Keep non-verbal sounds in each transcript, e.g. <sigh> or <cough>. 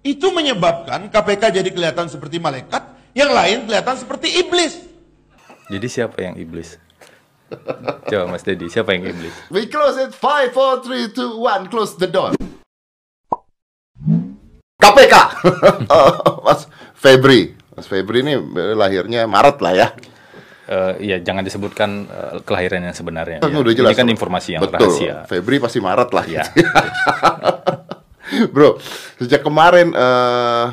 Itu menyebabkan KPK jadi kelihatan seperti malaikat, yang lain kelihatan seperti iblis. Jadi siapa yang iblis? Coba Mas Dedi, siapa yang iblis? We close it 5, 4, 3, 2, 1 Close the door KPK <laughs> Oh, Mas Febri Mas Febri ini lahirnya Maret lah ya Eh, ya jangan disebutkan eh, kelahiran yang sebenarnya. Kan ya. udah jelas Ini kan informasi yang Betul. rahasia. Febri pasti Maret lah Ya. <laughs> <laughs> Bro, sejak kemarin eh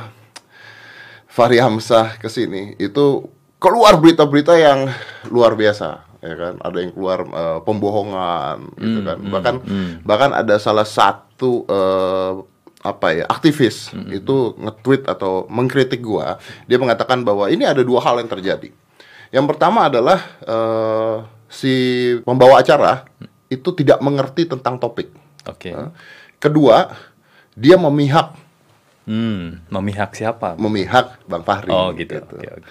Fahri Hamzah ke sini itu keluar berita-berita yang luar biasa, ya kan? Ada yang keluar eh, pembohongan, gitu kan? Bahkan bahkan ada salah satu eh, apa ya aktivis itu nge-tweet atau mengkritik gua. Dia mengatakan bahwa ini ada dua hal yang terjadi. Yang pertama adalah eh, si pembawa acara itu tidak mengerti tentang topik. Oke. Kedua, dia memihak Hmm, memihak siapa? memihak Bang Fahri. Oh gitu. Oke, oke.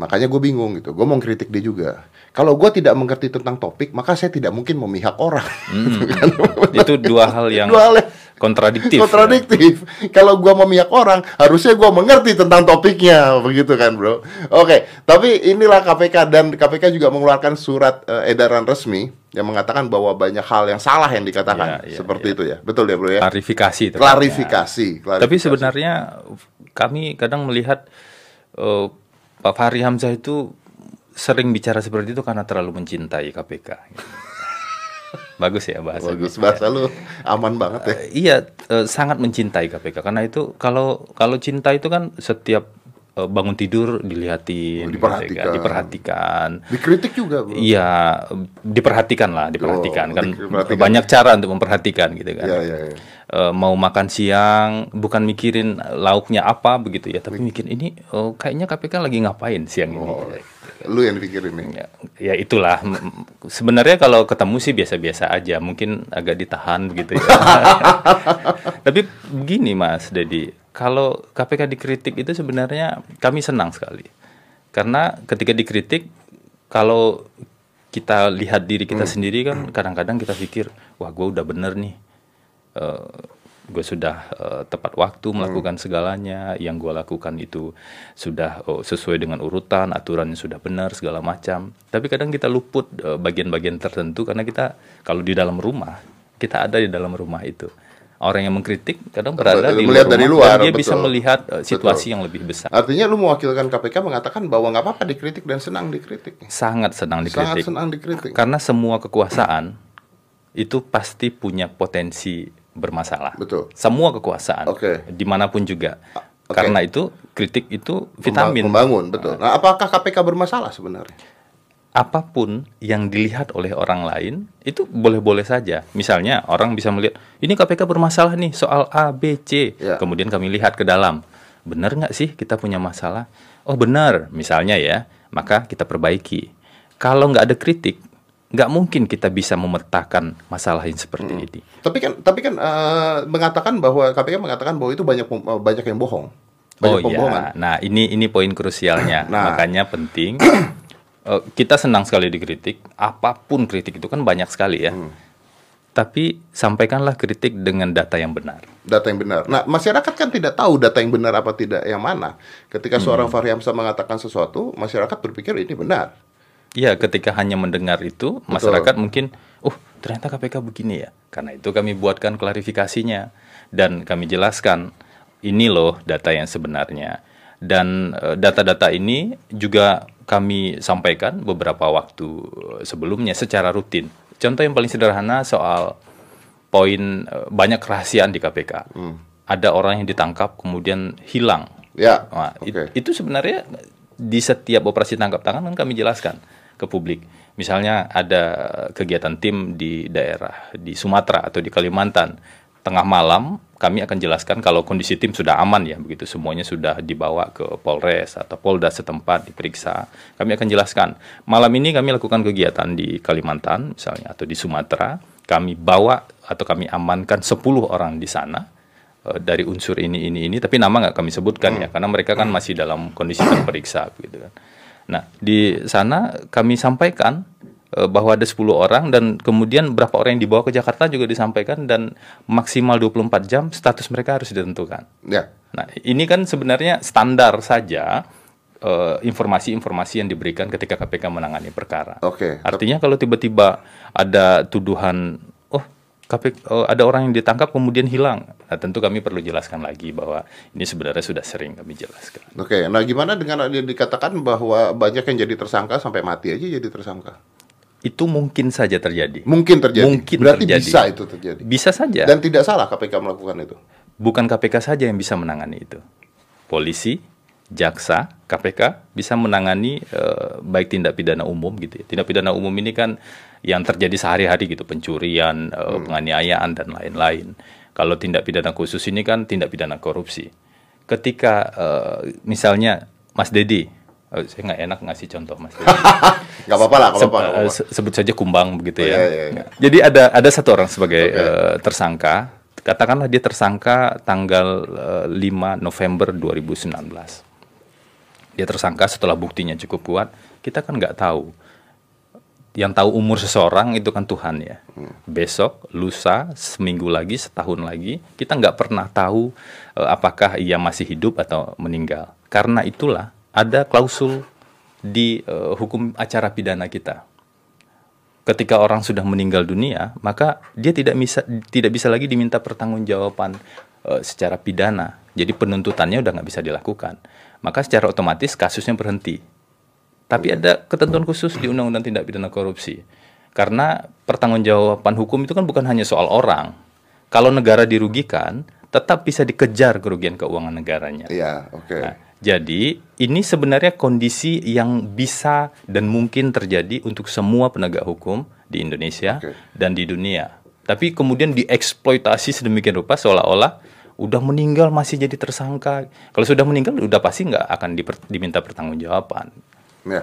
Makanya gue bingung gitu. Gue mau kritik dia juga. Kalau gue tidak mengerti tentang topik, maka saya tidak mungkin memihak orang. Hmm. <laughs> Itu dua hal yang Dua hal yang kontradiktif. ya. kontradiktif. Kalau gue memihak orang, harusnya gue mengerti tentang topiknya, begitu kan, bro? Oke, tapi inilah KPK dan KPK juga mengeluarkan surat eh, edaran resmi yang mengatakan bahwa banyak hal yang salah yang dikatakan, Ya, ya, seperti ya. itu ya, betul ya, bro ya? Klarifikasi. Klarifikasi, klarifikasi. Tapi sebenarnya kami kadang melihat eh, Pak Fahri Hamzah itu sering bicara seperti itu karena terlalu mencintai KPK. Bagus ya bahasa. bagus bahasa lu aman banget ya. Eh, iya, eh, sangat mencintai KPK karena itu kalau kalau cinta itu kan setiap eh, bangun tidur dilihatin, Oh, diperhatikan. gitu kan, diperhatikan. Dikritik juga, bro. Iya, diperhatikan lah, diperhatikan Oh, kan diperhatikan. banyak cara untuk memperhatikan gitu kan. Iya, iya, iya. Eh, mau makan siang bukan mikirin lauknya apa begitu ya, tapi mikir ini oh, kayaknya KPK lagi ngapain siang ini. Lu yang dipikirin nih. Ya, ya itulah. M- m- Sebenarnya kalau ketemu sih biasa-biasa aja, mungkin agak ditahan begitu ya. <laughs> Tapi begini Mas Dedi, kalau KPK dikritik itu sebenarnya kami senang sekali. Karena ketika dikritik, kalau kita lihat diri kita sendiri kan kadang-kadang kita pikir, wah gue udah bener nih. Gue sudah eh, tepat waktu melakukan segalanya. Yang gue lakukan itu sudah oh, sesuai dengan urutan aturannya sudah benar segala macam. Tapi kadang kita luput eh, bagian-bagian tertentu karena kita kalau di dalam rumah kita ada di dalam rumah itu. Orang yang mengkritik kadang berada di Melihat luar dari luar, dan dia bisa betul. melihat eh, situasi yang lebih besar. Artinya lu mewakilkan KPK mengatakan bahwa nggak apa-apa dikritik dan senang dikritik. sangat senang Sangat dikritik. senang dikritik. karena semua kekuasaan itu pasti punya potensi bermasalah. Betul. Semua kekuasaan, Oke. di mana pun juga. oke. Karena itu kritik itu vitamin. Membangun, betul. Nah, apakah KPK bermasalah sebenarnya? Apa pun yang dilihat oleh orang lain itu boleh-boleh saja. Misalnya orang bisa melihat ini KPK bermasalah nih soal A, B, C. Ya. Kemudian kami lihat ke dalam, benar nggak sih kita punya masalah? Oh benar, misalnya ya, maka kita perbaiki. Kalau nggak ada kritik, nggak mungkin kita bisa memetakan masalah yang seperti Hmm. ini. Tapi kan tapi kan eh, mengatakan bahwa KPK mengatakan bahwa itu banyak eh, banyak yang bohong. Banyak oh pembohongan. ya, nah ini ini poin krusialnya. Nah. Makanya penting. <clears throat> eh, kita senang sekali dikritik. Apa pun kritik itu kan banyak sekali ya. Hmm. Tapi sampaikanlah kritik dengan data yang benar. Data yang benar. Nah, masyarakat kan tidak tahu data yang benar apa tidak yang mana. Ketika Hmm. seorang Fahri Hamzah mengatakan sesuatu, masyarakat berpikir ini benar. Iya, ketika hanya mendengar itu, masyarakat mungkin, oh ternyata KPK begini ya. Karena itu kami buatkan klarifikasinya dan kami jelaskan ini loh data yang sebenarnya. Dan eh, data-data ini juga kami sampaikan beberapa waktu eh, sebelumnya secara rutin. Contoh yang paling sederhana soal poin eh, banyak kerahasiaan di KPK. Ada orang yang ditangkap kemudian hilang. Ya. It- Oke. itu sebenarnya di setiap operasi tangkap tangan kan kami jelaskan ke publik. Misalnya ada kegiatan tim di daerah di Sumatera atau di Kalimantan, tengah malam kami akan jelaskan kalau kondisi tim sudah aman ya, begitu semuanya sudah dibawa ke Polres atau Polda setempat diperiksa. Kami akan jelaskan. Malam ini kami lakukan kegiatan di Kalimantan misalnya atau di Sumatera, kami bawa atau kami amankan 10 orang di sana eh, dari unsur ini ini ini tapi nama nggak kami sebutkan ya karena mereka kan masih dalam kondisi terperiksa gitu kan. Nah, di sana kami sampaikan eh, bahwa ada 10 orang dan kemudian berapa orang yang dibawa ke Jakarta juga disampaikan dan maksimal 24 jam status mereka harus ditentukan. Ya. Nah, ini kan sebenarnya standar saja eh, informasi-informasi yang diberikan ketika KPK menangani perkara. Oke. Artinya kalau tiba-tiba ada tuduhan, KPK, oh, ada orang yang ditangkap kemudian hilang, nah, tentu kami perlu jelaskan lagi bahwa ini sebenarnya sudah sering kami jelaskan. Oke, nah gimana dengan dikatakan bahwa banyak yang jadi tersangka sampai mati aja jadi tersangka? Itu mungkin saja terjadi. Mungkin terjadi. Mungkin Berarti terjadi. bisa itu terjadi. Bisa saja. Dan tidak salah KPK melakukan itu. bukan KPK saja yang bisa menangani itu. Polisi, jaksa, KPK bisa menangani eh, baik tindak pidana umum gitu ya. Tindak pidana umum ini kan yang terjadi sehari-hari gitu, pencurian, eh, penganiayaan dan lain-lain. Kalau tindak pidana khusus ini kan tindak pidana korupsi. Ketika eh, misalnya Mas Dedi, eh, saya nggak enak ngasih contoh Mas Dedi. <laughs> Gak apa-apa lah, gak Seb- apa-apa. nggak eh, apa-apa. se- sebut saja kumbang begitu Oh, ya. iya, iya, iya. Jadi ada ada satu orang sebagai eh, tersangka, katakanlah dia tersangka tanggal eh, 5 November 2019. Dia tersangka setelah buktinya cukup kuat, kita kan nggak tahu. Yang tahu umur seseorang itu kan Tuhan ya. Besok, lusa, seminggu lagi, setahun lagi, kita nggak pernah tahu eh, apakah ia masih hidup atau meninggal. Karena itulah ada klausul di eh, hukum acara pidana kita. Ketika orang sudah meninggal dunia, maka dia tidak bisa tidak bisa lagi diminta pertanggungjawaban eh, secara pidana. Jadi penuntutannya udah nggak bisa dilakukan. Maka secara otomatis kasusnya berhenti. Tapi ada ketentuan khusus di Undang-Undang Tindak Pidana Korupsi. Karena pertanggungjawaban hukum itu kan bukan hanya soal orang. Kalau negara dirugikan, tetap bisa dikejar kerugian keuangan negaranya. Iya, oke. Nah, jadi ini sebenarnya kondisi yang bisa dan mungkin terjadi untuk semua penegak hukum di Indonesia Oke. dan di dunia. Tapi kemudian dieksploitasi sedemikian rupa seolah-olah udah meninggal masih jadi tersangka. Kalau sudah meninggal udah pasti nggak akan diper- diminta pertanggungjawaban. Ya,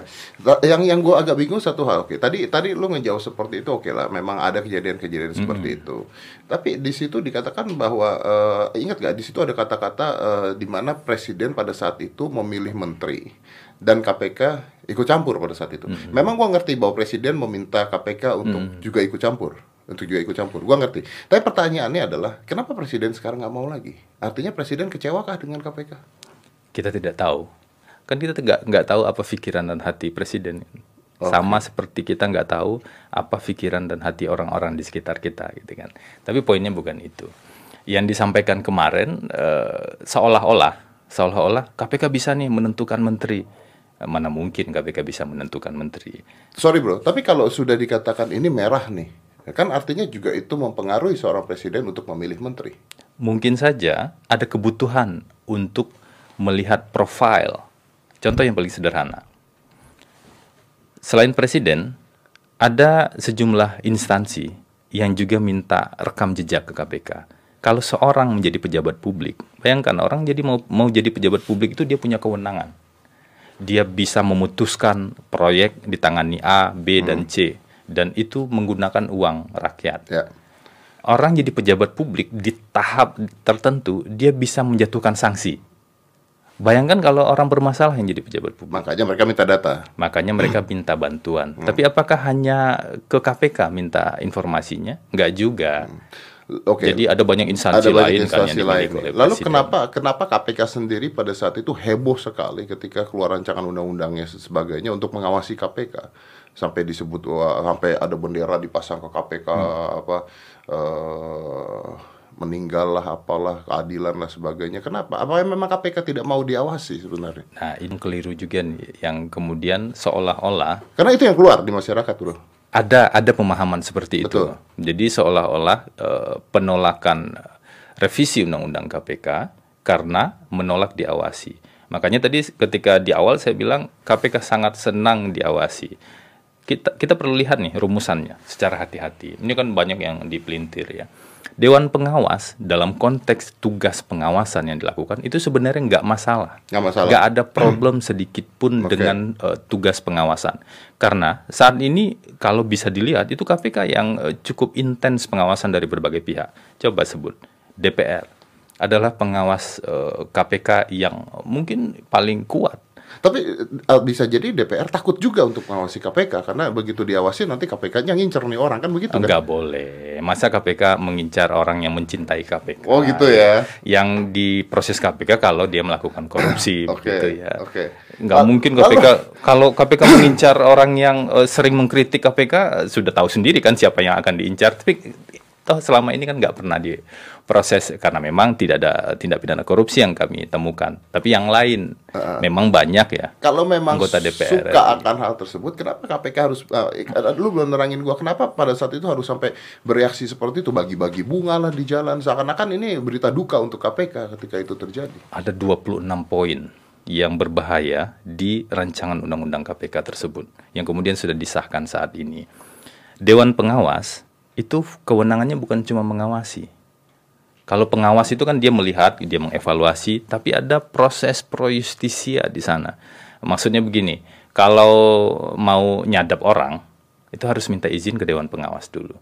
yang yang gue agak bingung satu hal. Oke, tadi tadi lu ngejauh seperti itu, oke lah. Memang ada kejadian-kejadian seperti itu. Tapi di situ dikatakan bahwa eh, ingat gak di situ ada kata-kata eh, di mana presiden pada saat itu memilih menteri dan KPK ikut campur pada saat itu. Memang gua ngerti bahwa presiden meminta KPK untuk juga ikut campur, untuk juga ikut campur. Gua ngerti. Tapi pertanyaannya adalah kenapa presiden sekarang nggak mau lagi? Artinya presiden kecewakah dengan KPK? Kita tidak tahu. Kan kita nggak nggak tahu apa pikiran dan hati presiden. Sama seperti kita nggak tahu apa pikiran dan hati orang-orang di sekitar kita gitu kan. Tapi poinnya bukan itu. Yang disampaikan kemarin eh, seolah-olah seolah-olah KPK bisa nih menentukan menteri. Eh, Mana mungkin KPK bisa menentukan menteri. Sorry bro, tapi kalau sudah dikatakan ini merah nih, kan artinya juga itu mempengaruhi seorang presiden untuk memilih menteri. Mungkin saja ada kebutuhan untuk melihat profil. Contoh yang paling sederhana. Selain presiden, ada sejumlah instansi yang juga minta rekam jejak ke KPK. Kalau seorang menjadi pejabat publik, bayangkan orang jadi mau mau jadi pejabat publik itu dia punya kewenangan. Dia bisa memutuskan proyek ditangani A, B, dan C dan itu menggunakan uang rakyat Ya, orang jadi pejabat publik di tahap tertentu dia bisa menjatuhkan sanksi. Bayangkan kalau orang bermasalah yang jadi pejabat publik, makanya mereka minta data. makanya mereka minta bantuan. Tapi apakah hanya ke KPK minta informasinya? Enggak juga. Oke. Jadi ada banyak instansi ada banyak lain kan instansi yang lain. Lalu presiden. kenapa kenapa KPK sendiri pada saat itu heboh sekali ketika keluar rancangan undang-undangnya dan sebagainya untuk mengawasi KPK sampai disebut wah, sampai ada bendera dipasang ke KPK Hmm. apa eh, meninggal lah apalah keadilan lah sebagainya. Kenapa? Apa memang KPK tidak mau diawasi sebenarnya? Nah, ini keliru juga nih yang kemudian seolah-olah Karena itu yang keluar di masyarakat, Bro. ada ada pemahaman seperti itu. Betul. Jadi seolah-olah eh, penolakan revisi undang-undang KPK karena menolak diawasi. Makanya tadi ketika di awal saya bilang KPK sangat senang diawasi. Kita kita perlu lihat nih rumusannya secara hati-hati. Ini kan banyak yang dipelintir ya. Dewan pengawas dalam konteks tugas pengawasan yang dilakukan itu sebenarnya nggak masalah. Nggak masalah. Nggak ada problem sedikit pun Oke. dengan eh, tugas pengawasan. Karena saat ini kalau bisa dilihat itu KPK yang eh, cukup intens pengawasan dari berbagai pihak. Coba sebut DPR adalah pengawas eh, KPK yang mungkin paling kuat. Tapi eh, bisa jadi DPR takut juga untuk mengawasi KPK karena begitu diawasi nanti KPK-nya ngincer nih orang kan begitu kan? Enggak boleh. Masa KPK mengincar orang yang mencintai KPK? Oh gitu ya. Yang diproses KPK kalau dia melakukan korupsi <coughs> Oke, begitu ya. oke. Nggak Lalu- mungkin KPK kalau KPK mengincar orang yang eh, sering mengkritik KPK eh, sudah tahu sendiri kan siapa yang akan diincar. Tapi toh selama ini kan nggak pernah diproses karena memang tidak ada tindak pidana korupsi yang kami temukan. Tapi yang lain memang banyak ya. Kalau memang Anggota DPR suka RI. akan hal tersebut, kenapa KPK harus? eh, lu belum nerangin gua kenapa pada saat itu harus sampai bereaksi seperti itu, bagi-bagi bunga lah di jalan, seakan-akan ini berita duka untuk KPK ketika itu terjadi. ada 26 poin yang berbahaya di rancangan undang-undang KPK tersebut yang kemudian sudah disahkan saat ini. Dewan pengawas itu kewenangannya bukan cuma mengawasi. Kalau pengawas itu kan dia melihat, dia mengevaluasi, tapi ada proses pro justisia di sana. Maksudnya begini, kalau mau nyadap orang, itu harus minta izin ke dewan pengawas dulu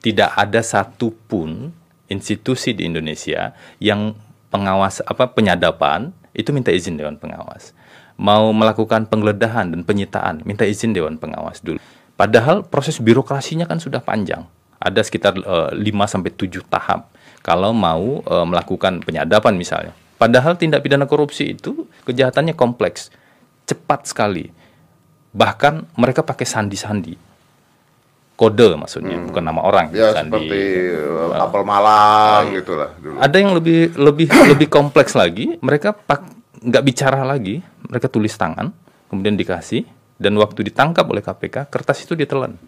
tidak ada satupun institusi di Indonesia yang pengawas apa penyadapan itu minta izin dewan pengawas. Mau melakukan penggeledahan dan penyitaan minta izin dewan pengawas dulu. Padahal proses birokrasinya kan sudah panjang. Ada sekitar eh, 5 sampai 7 tahap kalau mau eh, melakukan penyadapan misalnya. Padahal tindak pidana korupsi itu kejahatannya kompleks, cepat sekali. Bahkan mereka pakai sandi-sandi kode maksudnya bukan nama orang Ya sandi. seperti eh, apel Malang gitulah dulu. ada yang lebih lebih <coughs> lebih kompleks lagi mereka pak nggak bicara lagi mereka tulis tangan kemudian dikasih dan waktu ditangkap oleh KPK kertas itu ditelan.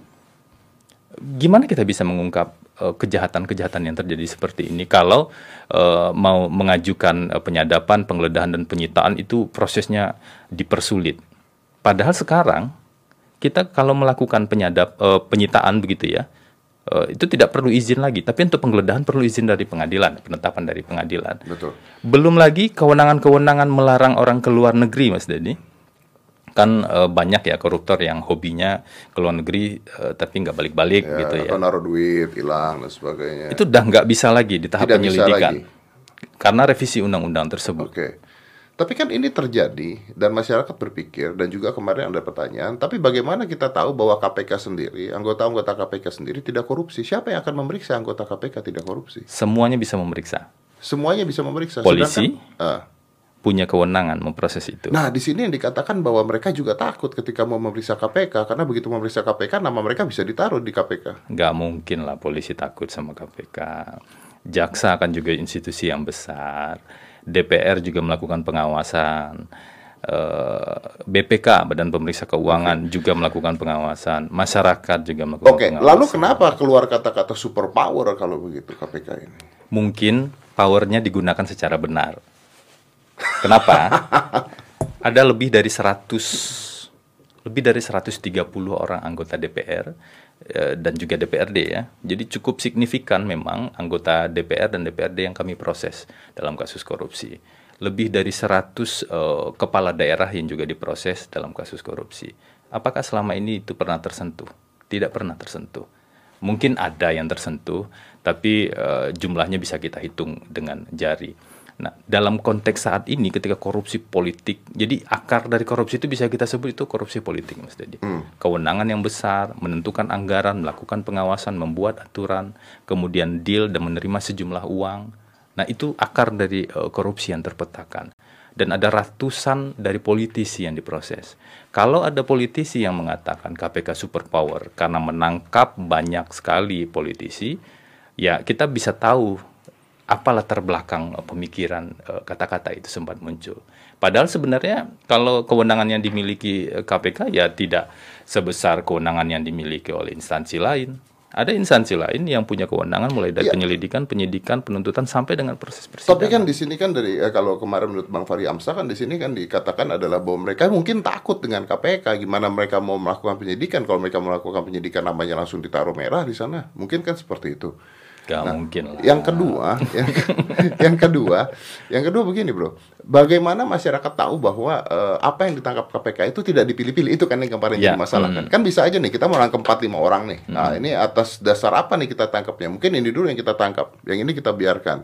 Gimana kita bisa mengungkap eh, kejahatan-kejahatan yang terjadi seperti ini kalau eh, mau mengajukan eh, penyadapan penggeledahan dan penyitaan itu prosesnya dipersulit? Padahal sekarang kita kalau melakukan penyadap eh, penyitaan begitu ya eh, itu tidak perlu izin lagi. Tapi untuk penggeledahan perlu izin dari pengadilan penetapan dari pengadilan. Betul. belum lagi kewenangan-kewenangan melarang orang ke luar negeri Mas Dedi kan eh, banyak ya koruptor yang hobinya ke luar negeri eh, tapi nggak balik-balik Ya, gitu ya atau naruh duit hilang dan sebagainya. itu udah nggak bisa lagi di tahap Tidak penyelidikan karena revisi undang-undang tersebut Oke. Tapi kan ini terjadi dan masyarakat berpikir dan juga kemarin ada pertanyaan, tapi bagaimana kita tahu bahwa KPK sendiri, anggota-anggota KPK sendiri tidak korupsi? Siapa yang akan memeriksa anggota KPK tidak korupsi? semuanya bisa memeriksa Semuanya bisa memeriksa. Polisi? Sedangkan- Ah. Punya kewenangan memproses itu Nah, di sini yang dikatakan bahwa mereka juga takut ketika mau memeriksa KPK karena begitu memeriksa KPK nama mereka bisa ditaruh di KPK. nggak mungkin lah polisi takut sama KPK. Jaksa kan juga institusi yang besar. DPR juga melakukan pengawasan. Eh, BPK Badan Pemeriksa Keuangan juga melakukan pengawasan. Masyarakat juga melakukan Oke, pengawasan. lalu kenapa keluar kata-kata super power kalau begitu KPK ini? Mungkin powernya digunakan secara benar. Kenapa? <laughs> Ada lebih dari 100 lebih dari 130 orang anggota DPR eh, dan juga DPRD ya. Jadi cukup signifikan memang anggota DPR dan DPRD yang kami proses dalam kasus korupsi. Lebih dari 100 eh, kepala daerah yang juga diproses dalam kasus korupsi. Apakah selama ini itu pernah tersentuh? Tidak pernah tersentuh. Mungkin ada yang tersentuh, tapi eh, jumlahnya bisa kita hitung dengan jari. Nah, dalam konteks saat ini ketika korupsi politik, jadi akar dari korupsi itu bisa kita sebut itu korupsi politik, Mas Dedi. Kewenangan yang besar, menentukan anggaran, melakukan pengawasan, membuat aturan, kemudian deal dan menerima sejumlah uang. Nah, itu akar dari eh, korupsi yang terpetakan. Dan ada ratusan dari politisi yang diproses. Kalau ada politisi yang mengatakan KPK superpower karena menangkap banyak sekali politisi, ya kita bisa tahu apa latar belakang eh, pemikiran eh, kata-kata itu sempat muncul. Padahal sebenarnya kalau kewenangan yang dimiliki eh, KPK ya tidak sebesar kewenangan yang dimiliki oleh instansi lain. Ada instansi lain yang punya kewenangan mulai dari Iya. penyelidikan, penyidikan, penuntutan sampai dengan proses persidangan. Tapi kan di sini kan dari eh, kalau kemarin menurut Bang Fahri Amsah kan di sini kan dikatakan adalah bahwa mereka mungkin takut dengan KPK gimana mereka mau melakukan penyidikan kalau mereka melakukan penyidikan namanya langsung ditaruh merah di sana. Mungkin kan seperti itu. Gak mungkin lah. Yang kedua, yang, <laughs> yang kedua, yang kedua begini bro, bagaimana masyarakat tahu bahwa eh, apa yang ditangkap KPK itu tidak dipilih-pilih itu kan yang kemarin Ya, jadi masalah kan? Kan bisa aja nih kita mau nangkep empat lima orang nih. Nah ini atas dasar apa nih kita tangkapnya? Mungkin ini dulu yang kita tangkap, yang ini kita biarkan.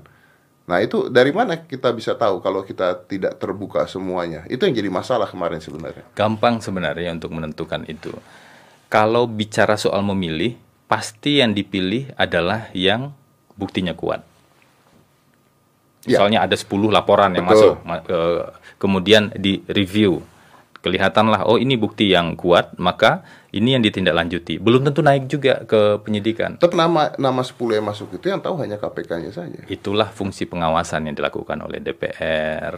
Nah itu dari mana kita bisa tahu kalau kita tidak terbuka semuanya? Itu yang jadi masalah kemarin sebenarnya. Gampang sebenarnya untuk menentukan itu. Kalau bicara soal memilih, pasti yang dipilih adalah yang buktinya kuat. Ya. Misalnya ada 10 laporan yang Betul. masuk, ma- eh, kemudian di review, kelihatanlah oh ini bukti yang kuat, maka ini yang ditindaklanjuti. Belum tentu naik juga ke penyidikan. Tetap nama nama 10 yang masuk itu yang tahu hanya KPK-nya saja. Itulah fungsi pengawasan yang dilakukan oleh DPR,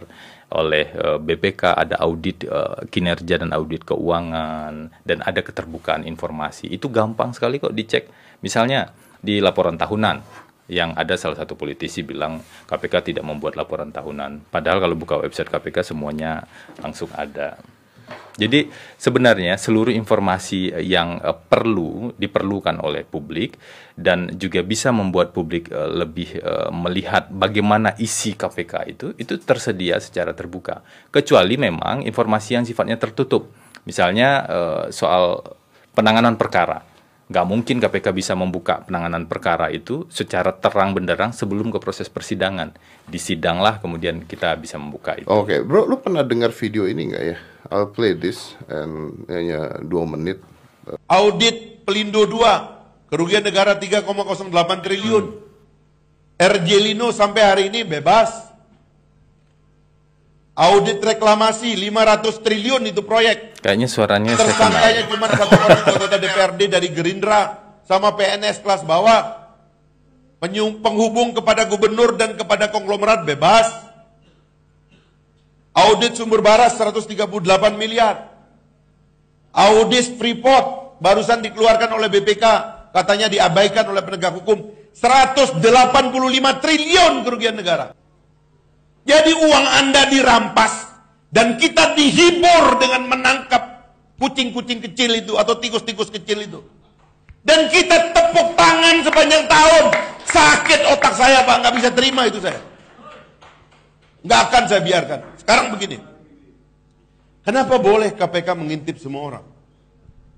oleh eh, BPK, ada audit eh, kinerja dan audit keuangan, dan ada keterbukaan informasi. Itu gampang sekali kok dicek. Misalnya di laporan tahunan, yang ada salah satu politisi bilang KPK tidak membuat laporan tahunan. Padahal kalau buka website KPK semuanya langsung ada. Jadi sebenarnya seluruh informasi yang eh, perlu diperlukan oleh publik dan juga bisa membuat publik eh, lebih eh, melihat bagaimana isi KPK itu itu tersedia secara terbuka. Kecuali memang informasi yang sifatnya tertutup. Misalnya eh, soal penanganan perkara. Nggak mungkin KPK bisa membuka penanganan perkara itu secara terang benderang sebelum ke proses persidangan. Disidanglah kemudian kita bisa membuka itu. Oke, bro, lu pernah dengar video ini nggak ya? I'll play this and hanya dua menit. Audit Pelindo 2, kerugian negara 3,08 triliun. RJ Lino sampai hari ini bebas. Audit reklamasi 500 triliun itu proyek. Kayaknya suaranya. Tersangkanya cuma satu orang anggota DPRD dari Gerindra sama PNS kelas bawah. Penyung- Penghubung kepada gubernur dan kepada konglomerat bebas. Audit sumber baras 138 miliar. Audit Freeport barusan dikeluarkan oleh BPK, katanya diabaikan oleh penegak hukum. 185 triliun kerugian negara. Jadi uang Anda dirampas dan kita dihibur dengan menangkap kucing-kucing kecil itu atau tikus-tikus kecil itu. Dan kita tepuk tangan sepanjang tahun. Sakit otak saya Pak, nggak bisa terima itu saya. Nggak akan saya biarkan. Sekarang begini. Kenapa boleh KPK mengintip semua orang?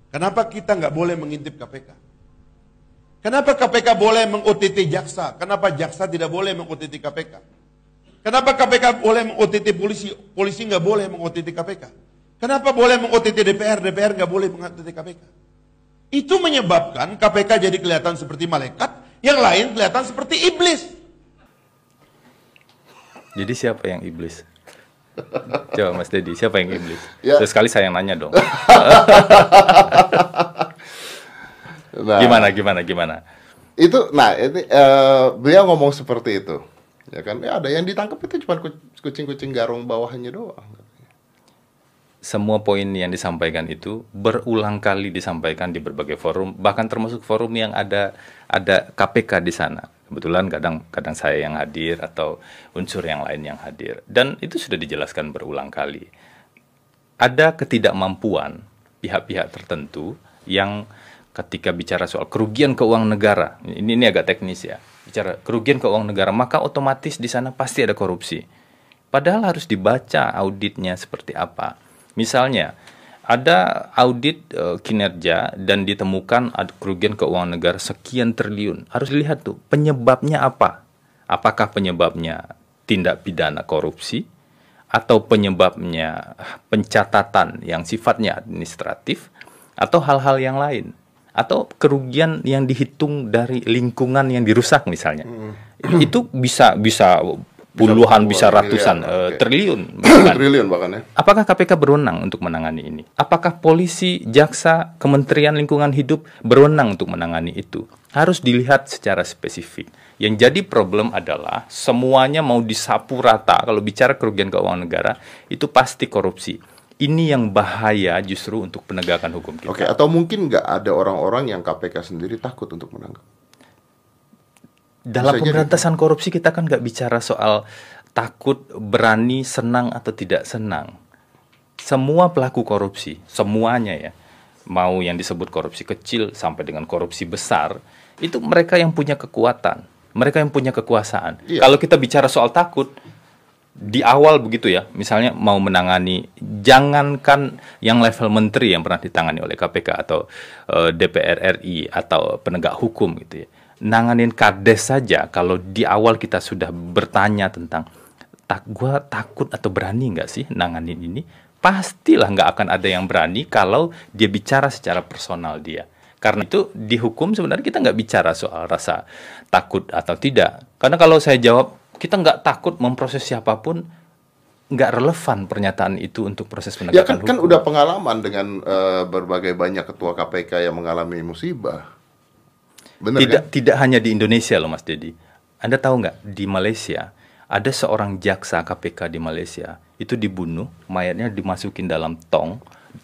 Kenapa kita nggak boleh mengintip KPK? Kenapa KPK boleh meng-OTT jaksa? Kenapa jaksa tidak boleh meng-OTT KPK? Kenapa KPK boleh meng-OTT polisi? Polisi nggak boleh meng-OTT KPK. Kenapa boleh meng-OTT DPR? DPR nggak boleh meng-OTT KPK. Itu menyebabkan KPK jadi kelihatan seperti malaikat, yang lain kelihatan seperti iblis. Jadi siapa yang iblis? Coba Mas Dedi, siapa yang iblis? Ya. Sesekali saya yang nanya dong. <laughs> Nah, Gimana, gimana, gimana? Itu, nah ini eh, beliau ngomong seperti itu, ya kan? Ya ada yang ditangkap itu cuma ku- kucing-kucing garong bawahnya doang. Semua poin yang disampaikan itu berulang kali disampaikan di berbagai forum, bahkan termasuk forum yang ada ada KPK di sana. Kebetulan kadang kadang saya yang hadir atau unsur yang lain yang hadir. Dan itu sudah dijelaskan berulang kali. Ada ketidakmampuan pihak-pihak tertentu yang ketika bicara soal kerugian keuangan negara, ini ini agak teknis ya. Bicara kerugian keuangan negara, maka otomatis di sana pasti ada korupsi. Padahal harus dibaca auditnya seperti apa. Misalnya, ada audit eh, kinerja dan ditemukan ada kerugian keuangan negara sekian triliun. Harus dilihat tuh penyebabnya apa. Apakah penyebabnya tindak pidana korupsi atau penyebabnya pencatatan yang sifatnya administratif atau hal-hal yang lain atau kerugian yang dihitung dari lingkungan yang dirusak misalnya. Itu bisa bisa puluhan bisa, ratusan miliar, eh, oke. triliun <clears throat> bahkan. Triliun bahkan ya. Apakah KPK berwenang untuk menangani ini? Apakah polisi, jaksa, Kementerian Lingkungan Hidup berwenang untuk menangani itu? Harus dilihat secara spesifik. Yang jadi problem adalah semuanya mau disapu rata kalau bicara kerugian keuangan negara itu pasti korupsi. Ini yang bahaya justru untuk penegakan hukum kita. Oke, atau mungkin nggak ada orang-orang yang KPK sendiri takut untuk menangkap. Dalam Bisa jadi. pemberantasan korupsi kita kan nggak bicara soal takut, berani, senang atau tidak senang. Semua pelaku korupsi, semuanya ya, mau yang disebut korupsi kecil sampai dengan korupsi besar, itu mereka yang punya kekuatan, mereka yang punya kekuasaan. Iya. Kalau kita bicara soal takut, di awal begitu ya, misalnya mau menangani, jangankan yang level menteri yang pernah ditangani oleh KPK atau eh, DPR RI atau penegak hukum gitu ya. Nanganin kades saja kalau di awal kita sudah bertanya tentang tak gua takut atau berani nggak sih nanganin ini? Pastilah nggak akan ada yang berani kalau dia bicara secara personal dia. Karena itu di hukum sebenarnya kita nggak bicara soal rasa takut atau tidak. Karena kalau saya jawab kita nggak takut memproses siapa pun nggak relevan pernyataan itu untuk proses penegakan Ya kan hukum kan udah pengalaman dengan eh, berbagai banyak ketua KPK yang mengalami musibah. Bener tidak kan? tidak hanya di Indonesia loh Mas Dedi. Anda tahu nggak di Malaysia ada seorang jaksa KPK di Malaysia itu dibunuh, mayatnya dimasukin dalam tong,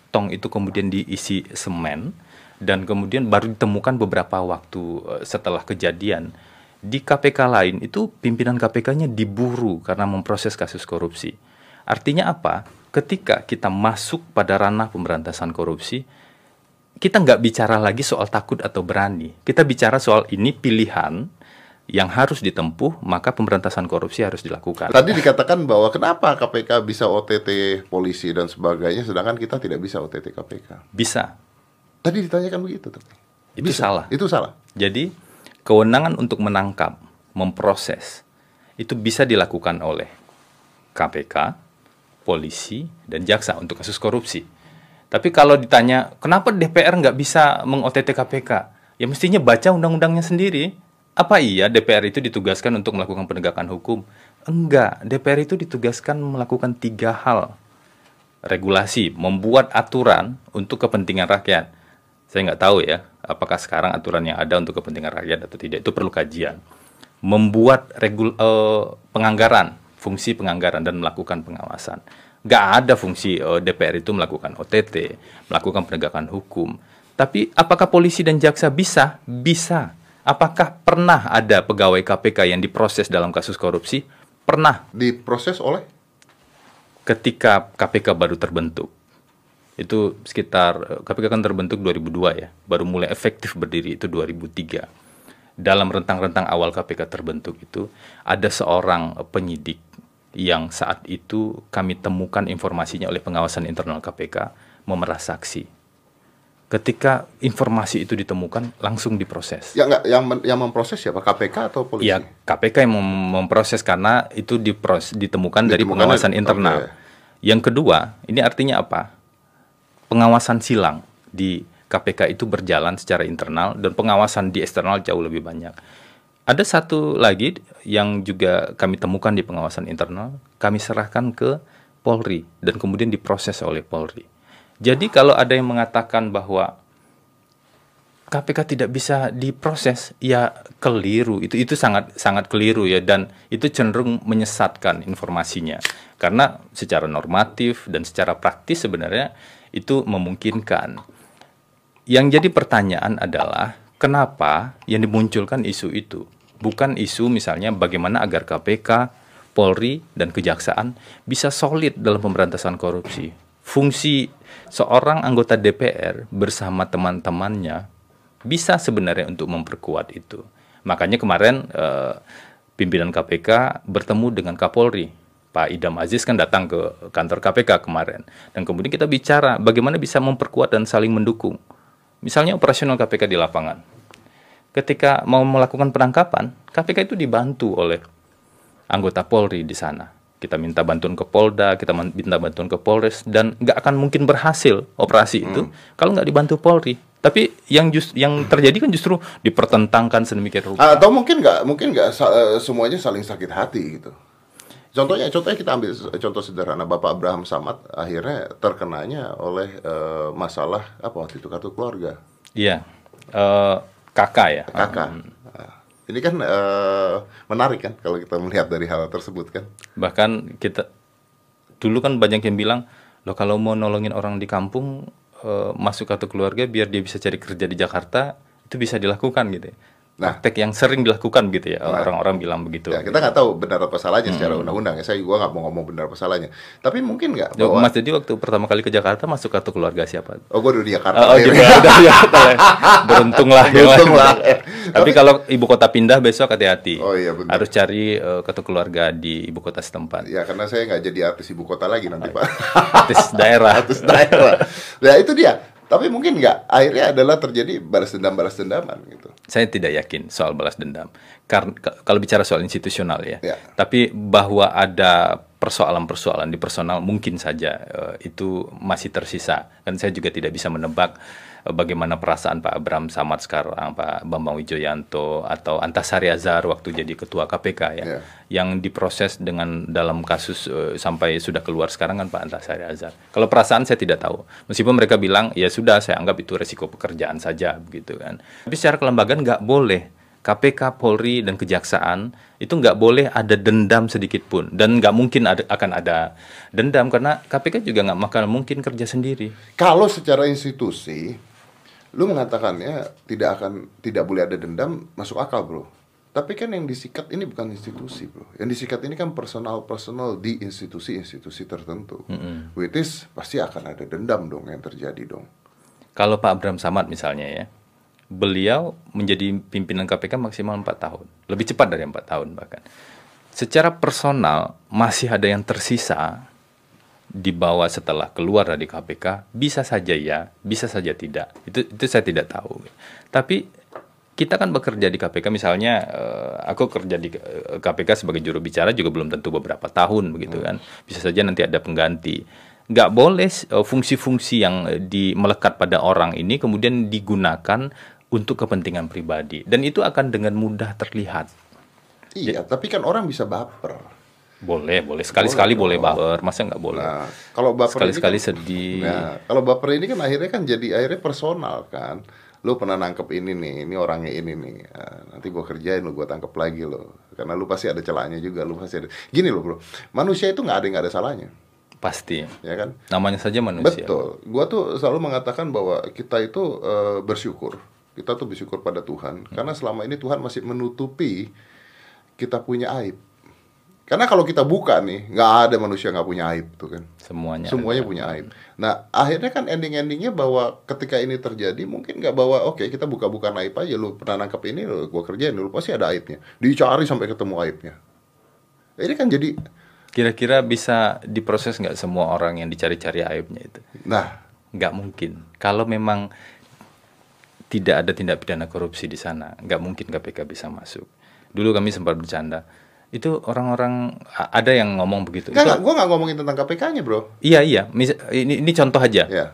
tong itu kemudian diisi semen dan kemudian baru ditemukan beberapa waktu eh, setelah kejadian di KPK lain itu pimpinan KPK-nya diburu karena memproses kasus korupsi. Artinya apa? Ketika kita masuk pada ranah pemberantasan korupsi, kita nggak bicara lagi soal takut atau berani. Kita bicara soal ini pilihan yang harus ditempuh, maka pemberantasan korupsi harus dilakukan. Tadi dikatakan bahwa kenapa KPK bisa OTT polisi dan sebagainya, sedangkan kita tidak bisa OTT KPK. Bisa. Tadi ditanyakan begitu, tapi Itu salah. Itu salah. Jadi, kewenangan untuk menangkap, memproses, itu bisa dilakukan oleh KPK, polisi, dan jaksa untuk kasus korupsi. Tapi kalau ditanya, kenapa DPR nggak bisa meng-OTT KPK? Ya mestinya baca undang-undangnya sendiri. Apa iya DPR itu ditugaskan untuk melakukan penegakan hukum? Enggak, DPR itu ditugaskan melakukan tiga hal. Regulasi, membuat aturan untuk kepentingan rakyat. Saya nggak tahu ya, apakah sekarang aturan yang ada untuk kepentingan rakyat atau tidak, itu perlu kajian. Membuat regul, eh, penganggaran, fungsi penganggaran dan melakukan pengawasan. Nggak ada fungsi eh, DPR itu melakukan OTT, melakukan penegakan hukum. Tapi apakah polisi dan jaksa bisa? Bisa. Apakah pernah ada pegawai KPK yang diproses dalam kasus korupsi? Pernah Diproses oleh ketika KPK baru terbentuk. Itu sekitar eh, KPK kan terbentuk 2002 ya, baru mulai efektif berdiri itu 2003. Dalam rentang-rentang awal KPK terbentuk itu ada seorang eh, penyidik yang saat itu kami temukan informasinya oleh pengawasan internal KPK memerah saksi. Ketika informasi itu ditemukan langsung diproses. yang nggak yang men- yang memproses siapa? KPK atau polisi? Ya, KPK yang mem- memproses karena itu dipros, ditemukan dari Ditemukan pengawasan dari- internal. oke. Yang kedua, ini artinya apa? Pengawasan silang di KPK itu berjalan secara internal dan pengawasan di eksternal jauh lebih banyak. Ada satu lagi yang juga kami temukan di pengawasan internal, kami serahkan ke Polri dan kemudian diproses oleh Polri. Jadi kalau ada yang mengatakan bahwa KPK tidak bisa diproses ya keliru. Itu itu sangat sangat keliru ya dan itu cenderung menyesatkan informasinya. Karena secara normatif dan secara praktis sebenarnya itu memungkinkan. Yang jadi pertanyaan adalah kenapa yang dimunculkan isu itu bukan isu misalnya bagaimana agar KPK Polri dan Kejaksaan bisa solid dalam pemberantasan korupsi fungsi seorang anggota DPR bersama teman-temannya bisa sebenarnya untuk memperkuat itu. Makanya kemarin eh, pimpinan KPK bertemu dengan Kapolri. Pak Idam Aziz kan datang ke kantor KPK kemarin. Dan kemudian kita bicara bagaimana bisa memperkuat dan saling mendukung. Misalnya operasional KPK di lapangan. Ketika mau melakukan penangkapan, KPK itu dibantu oleh anggota Polri di sana. Kita minta bantuan ke Polda, kita minta bantuan ke Polres, dan nggak akan mungkin berhasil operasi itu kalau nggak dibantu Polri. Tapi yang just, yang terjadi kan justru dipertentangkan sedemikian rupa. Atau mungkin nggak mungkin nggak eh, semuanya saling sakit hati gitu. Contohnya contohnya kita ambil contoh sederhana Bapak Abraham Samad akhirnya terkenanya oleh eh, masalah apa waktu itu kartu keluarga Iya, Eh, kakak ya. kakak. Nah, Ini kan eh, menarik kan kalau kita melihat dari hal tersebut kan. Bahkan kita dulu kan banyak yang bilang, loh kalau mau nolongin orang di kampung eh, masuk kartu keluarga biar dia bisa cari kerja di Jakarta itu bisa dilakukan gitu. ya. Nah. Praktek yang sering dilakukan gitu ya orang-orang bilang begitu. Ya, kita nggak tahu benar apa salahnya secara undang-undang ya. Saya gua nggak mau ngomong benar apa salahnya. Tapi mungkin nggak Ya, bahwa Mas jadi waktu pertama kali ke Jakarta masuk kartu keluarga siapa? oh gua udah di Jakarta. Oh, oh juga udah ya, <laughs> beruntung lah. Beruntung lah. <laughs> Tapi kalau ibu kota pindah besok hati-hati. Oh, iya, benar. Harus cari eh, kartu keluarga di ibu kota setempat. Ya karena saya nggak jadi artis ibu kota lagi nanti Pak. Artis daerah. <laughs> artis daerah. Nah itu dia. Tapi mungkin nggak akhirnya adalah terjadi balas dendam balas dendaman gitu. Saya tidak yakin soal balas dendam. Karena kalau bicara soal institusional ya. Ya. Tapi bahwa ada persoalan-persoalan di personal mungkin saja eh, itu masih tersisa. Dan saya juga tidak bisa menebak bagaimana perasaan Pak Abram Samad sekarang, Pak Bambang Wijoyanto atau Antasari Azhar waktu jadi ketua KPK ya. Ya. Yang diproses dengan dalam kasus eh, sampai sudah keluar sekarang kan Pak Antasari Azhar. Kalau perasaan saya tidak tahu. Meskipun mereka bilang ya sudah saya anggap itu resiko pekerjaan saja begitu kan. Tapi secara kelembagaan nggak boleh KPK, Polri, dan Kejaksaan itu nggak boleh ada dendam sedikit pun dan nggak mungkin ada, akan ada dendam karena KPK juga nggak bakal mungkin kerja sendiri. Kalau secara institusi, lu mengatakannya tidak akan tidak boleh ada dendam masuk akal bro. Tapi kan yang disikat ini bukan institusi bro. Yang disikat ini kan personal personal di institusi-institusi tertentu. Which is pasti akan ada dendam dong yang terjadi dong. Kalau Pak Abram Samad misalnya ya, beliau menjadi pimpinan KPK maksimal 4 tahun, lebih cepat dari empat tahun bahkan. Secara personal masih ada yang tersisa di bawah setelah keluar dari KPK, bisa saja ya, bisa saja tidak. Itu itu saya tidak tahu. Tapi kita kan bekerja di KPK misalnya eh, aku kerja di eh, KPK sebagai juru bicara juga belum tentu beberapa tahun begitu kan. Bisa saja nanti ada pengganti. Nggak boleh eh, fungsi-fungsi yang eh, di melekat pada orang ini kemudian digunakan untuk kepentingan pribadi dan itu akan dengan mudah terlihat. Iya, tapi kan orang bisa baper. Boleh, boleh sekali-sekali boleh, dong. baper, masa nggak boleh? Nah, kalau baper Sekali-sekali ini kan, sedih. Nah, kalau baper ini kan akhirnya kan jadi akhirnya personal kan. Lu pernah nangkep ini nih, ini orangnya ini nih. Nah, nanti gua kerjain lu, gua tangkep lagi lo. Karena lu pasti ada celahnya juga, lu pasti ada. Gini loh, Bro. Manusia itu nggak ada yang nggak ada salahnya, Pasti. ya kan? Namanya saja manusia. Betul. Gua tuh selalu mengatakan bahwa kita itu eh, bersyukur. Kita tuh bersyukur pada Tuhan karena selama ini Tuhan masih menutupi kita punya aib. Karena kalau kita buka nih, nggak ada manusia nggak punya aib tuh kan. Semuanya. Semuanya punya aib. Nah, akhirnya kan ending-endingnya bahwa ketika ini terjadi, mungkin nggak bahwa oke kita buka-buka aib aja, lu pernah nangkep ini, lu gua kerjain, lu pasti ada aibnya. Dicari sampai ketemu aibnya. Ini kan jadi, Kira-kira bisa diproses nggak semua orang yang dicari-cari aibnya itu? nah, Nggak mungkin. Kalau memang tidak ada tindak pidana korupsi di sana, nggak mungkin KPK bisa masuk. Dulu kami sempat bercanda. Itu orang-orang ada yang ngomong begitu. nggak, Itu- nggak, gua nggak ngomongin tentang KPK-nya bro. Iya iya, Mis- ini, ini contoh aja. Ya,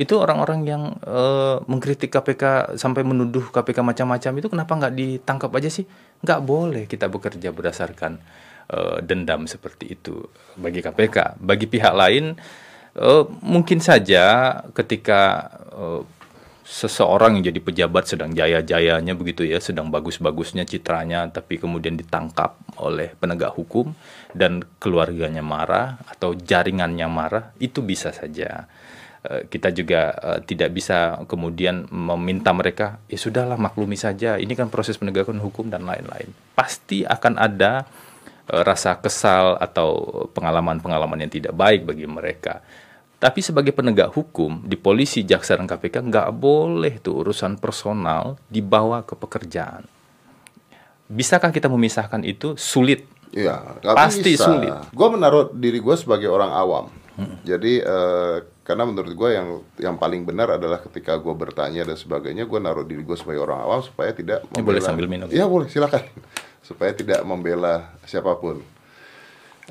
Itu orang-orang yang eh, mengkritik KPK sampai menuduh KPK macam-macam itu kenapa nggak ditangkap aja sih? Nggak boleh kita bekerja berdasarkan eh, dendam seperti itu bagi KPK. Bagi pihak lain eh, mungkin saja ketika eh, seseorang yang jadi pejabat sedang jaya-jayanya begitu ya, sedang bagus-bagusnya citranya, tapi kemudian ditangkap oleh penegak hukum dan keluarganya marah atau jaringannya marah, itu bisa saja. Eh, Kita juga eh, tidak bisa kemudian meminta mereka, ya sudahlah maklumi saja, ini kan proses penegakan hukum dan lain-lain. Pasti akan ada eh, rasa kesal atau pengalaman-pengalaman yang tidak baik bagi mereka. Tapi sebagai penegak hukum di polisi, jaksa dan KPK nggak boleh tuh urusan personal dibawa ke pekerjaan. Bisakah kita memisahkan itu? Sulit. Iya, Pasti bisa. sulit. Gue menaruh diri gue sebagai orang awam. Jadi eh, karena menurut gue yang yang paling benar adalah ketika gue bertanya dan sebagainya, gue naruh diri gue sebagai orang awam supaya tidak Ini boleh sambil minum. Iya boleh, silakan. <laughs> supaya tidak membela siapa pun.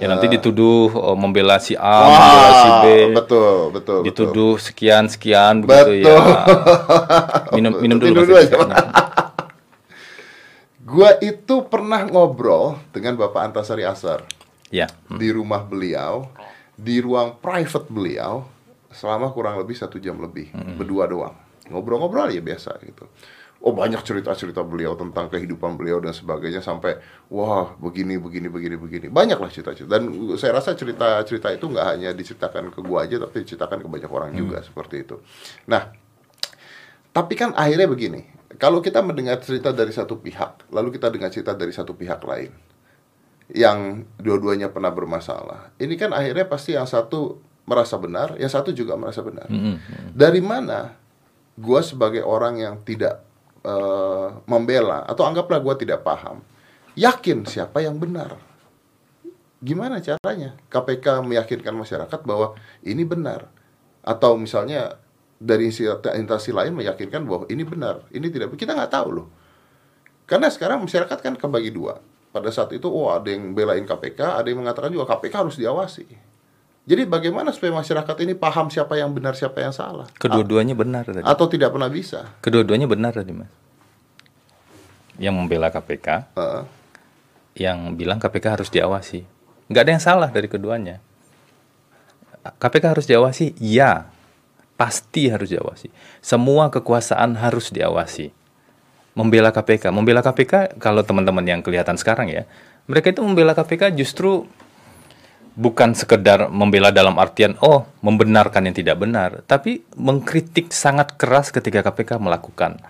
Ya nanti dituduh oh, membela si A, Wah, membela si B, betul, betul, betul. dituduh sekian sekian begitu ya. <laughs> Minum minum dulu. Minum Mas dulu Edi. aja. Gua itu pernah ngobrol dengan Bapak Antasari Asar Ya. di rumah beliau, di ruang private beliau selama kurang lebih satu jam lebih, berdua doang. Ngobrol-ngobrol ya biasa gitu. Oh banyak cerita-cerita beliau tentang kehidupan beliau dan sebagainya sampai wah begini begini begini begini. Banyak lah cerita-cerita. Dan saya rasa cerita-cerita itu nggak hanya diceritakan ke gua aja tapi diceritakan ke banyak orang juga seperti itu. Nah tapi kan akhirnya begini, kalau kita mendengar cerita dari satu pihak, lalu kita dengar cerita dari satu pihak lain, yang dua-duanya pernah bermasalah, ini kan akhirnya pasti yang satu merasa benar, yang satu juga merasa benar. Dari mana gua sebagai orang yang tidak eh, membela, atau anggaplah gua tidak paham, yakin siapa yang benar? Gimana caranya KPK meyakinkan masyarakat bahwa ini benar? Atau misalnya dari instansi lain meyakinkan bahwa ini benar, ini tidak. Kita nggak tahu loh. Karena sekarang masyarakat kan kebagi dua. Pada saat itu, oh ada yang belain KPK, ada yang mengatakan juga KPK harus diawasi. Jadi bagaimana supaya masyarakat ini paham siapa yang benar, siapa yang salah? Kedua-duanya benar tadi. Atau tidak pernah bisa? Kedua-duanya benar tadi, Mas. Yang membela KPK, Uh, yang bilang KPK harus diawasi. Nggak ada yang salah dari keduanya. KPK harus diawasi? Ya. Pasti harus diawasi. Semua kekuasaan harus diawasi. Membela KPK. Membela KPK, kalau teman-teman yang kelihatan sekarang ya, mereka itu membela KPK justru bukan sekedar membela dalam artian, oh, membenarkan yang tidak benar, tapi mengkritik sangat keras ketika KPK melakukan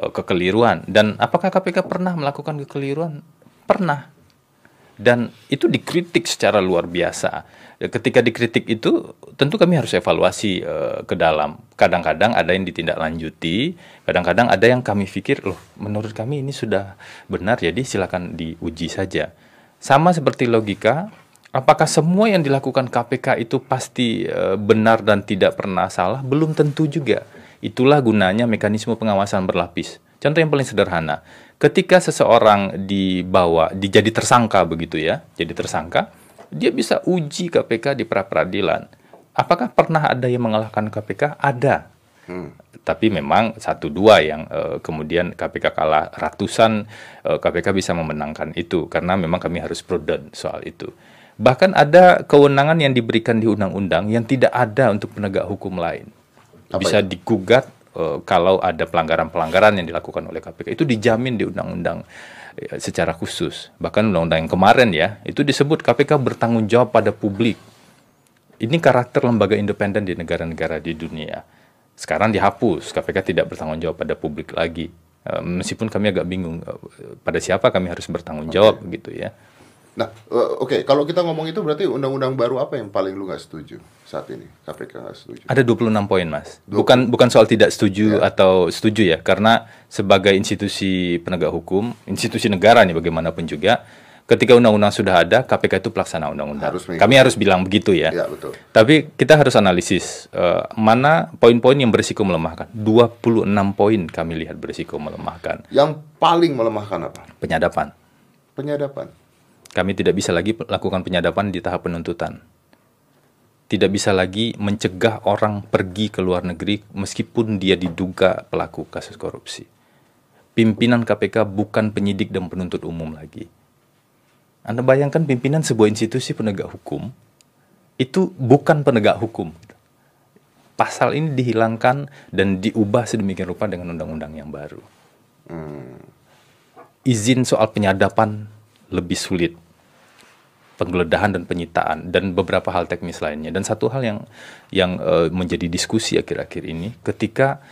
eh, kekeliruan. Dan apakah KPK pernah melakukan kekeliruan? Pernah dan itu dikritik secara luar biasa. Ketika dikritik itu, tentu kami harus evaluasi eh, ke dalam. Kadang-kadang ada yang ditindaklanjuti, kadang-kadang ada yang kami pikir, loh, menurut kami ini sudah benar, jadi silakan diuji saja. Sama seperti logika, apakah semua yang dilakukan KPK itu pasti eh, benar dan tidak pernah salah? Belum tentu juga. Itulah gunanya mekanisme pengawasan berlapis. Contoh yang paling sederhana, ketika seseorang dibawa, dijadi tersangka begitu ya, jadi tersangka, dia bisa uji KPK di pra peradilan. Apakah pernah ada yang mengalahkan KPK? Ada. Tapi memang satu dua yang eh, kemudian KPK kalah ratusan eh, KPK bisa memenangkan itu karena memang kami harus prudent soal itu. Bahkan ada kewenangan yang diberikan di undang-undang yang tidak ada untuk penegak hukum lain. Apa bisa digugat eh, kalau ada pelanggaran-pelanggaran yang dilakukan oleh KPK itu dijamin di undang-undang eh, secara khusus. Bahkan undang-undang yang kemarin ya, itu disebut KPK bertanggung jawab pada publik. Ini karakter lembaga independen di negara-negara di dunia. Sekarang dihapus, KPK tidak bertanggung jawab pada publik lagi. Eh, meskipun kami agak bingung pada siapa kami harus bertanggung jawab gitu ya. Nah, eh, oke, kalau kita ngomong itu berarti undang-undang baru apa yang paling lu nggak setuju saat ini? KPK nggak setuju. Ada 26 poin, Mas. Bukan bukan soal tidak setuju atau setuju ya, karena sebagai institusi penegak hukum, institusi negara nih bagaimanapun juga, ketika undang-undang sudah ada, KPK itu pelaksana undang-undang. Harus. Kami harus bilang begitu ya. Ya, betul. Tapi kita harus analisis eh, mana poin-poin yang berisiko melemahkan. 26 poin kami lihat berisiko melemahkan. Yang paling melemahkan apa? Penyadapan. Penyadapan. Kami tidak bisa lagi lakukan penyadapan di tahap penuntutan. Tidak bisa lagi mencegah orang pergi ke luar negeri meskipun dia diduga pelaku kasus korupsi. Pimpinan KPK bukan penyidik dan penuntut umum lagi. Anda bayangkan pimpinan sebuah institusi penegak hukum itu bukan penegak hukum. Pasal ini dihilangkan dan diubah sedemikian rupa dengan undang-undang yang baru. Izin soal penyadapan lebih sulit penggeledahan dan penyitaan dan beberapa hal teknis lainnya. Dan satu hal yang yang eh, menjadi diskusi akhir-akhir ini ketika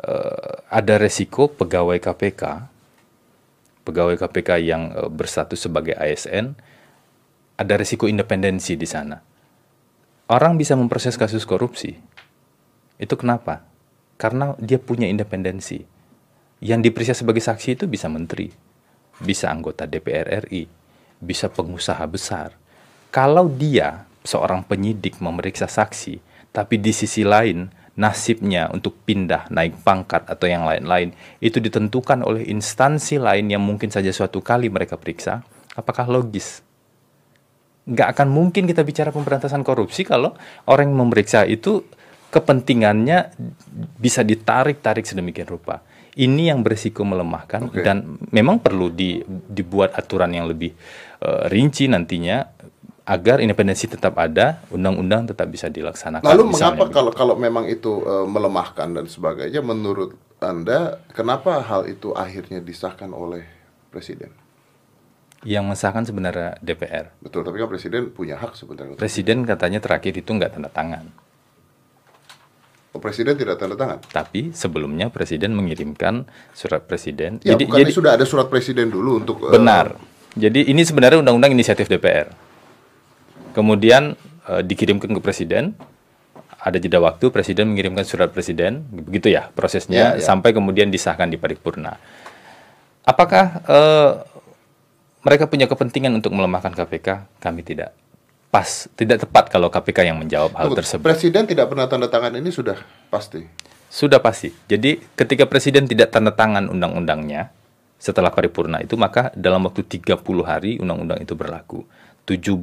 eh, ada resiko pegawai KPK pegawai KPK yang eh, berstatus sebagai ASN ada resiko independensi di sana. Orang bisa memproses kasus korupsi. Itu kenapa? Karena dia punya independensi. Yang diperiksa sebagai saksi itu bisa menteri bisa anggota DPR RI, bisa pengusaha besar. Kalau dia seorang penyidik memeriksa saksi, tapi di sisi lain nasibnya untuk pindah, naik pangkat atau yang lain-lain itu ditentukan oleh instansi lain yang mungkin saja suatu kali mereka periksa, apakah logis? Nggak akan mungkin kita bicara pemberantasan korupsi kalau orang yang memeriksa itu kepentingannya bisa ditarik-tarik sedemikian rupa ini yang berisiko melemahkan Oke. dan memang perlu di- dibuat aturan yang lebih eh, rinci nantinya agar independensi tetap ada, undang-undang tetap bisa dilaksanakan. Lalu misalnya mengapa kalau kalau memang itu eh, melemahkan dan sebagainya menurut Anda kenapa hal itu akhirnya disahkan oleh presiden? yang mensahkan sebenarnya DPR. Betul, tapi kan presiden punya hak sebenarnya. Presiden katanya terakhir itu nggak tanda tangan, Oh, presiden tidak tanda tangan. tapi sebelumnya presiden mengirimkan surat presiden. Ya, jadi, jadi sudah ada surat presiden dulu untuk eh, benar. Jadi ini sebenarnya undang-undang inisiatif DPR. Kemudian eh, dikirimkan ke presiden, ada jeda waktu presiden mengirimkan surat presiden, begitu ya prosesnya Ya, ya. sampai kemudian disahkan di paripurna. Apakah eh, mereka punya kepentingan untuk melemahkan KPK? Kami tidak. Pas, tidak tepat kalau KPK yang menjawab hal Tunggu, tersebut. Presiden tidak pernah tanda tangan ini sudah pasti. Sudah pasti. Jadi ketika presiden tidak tanda tangan undang-undangnya setelah paripurna itu maka dalam waktu 30 hari undang-undang itu berlaku. 17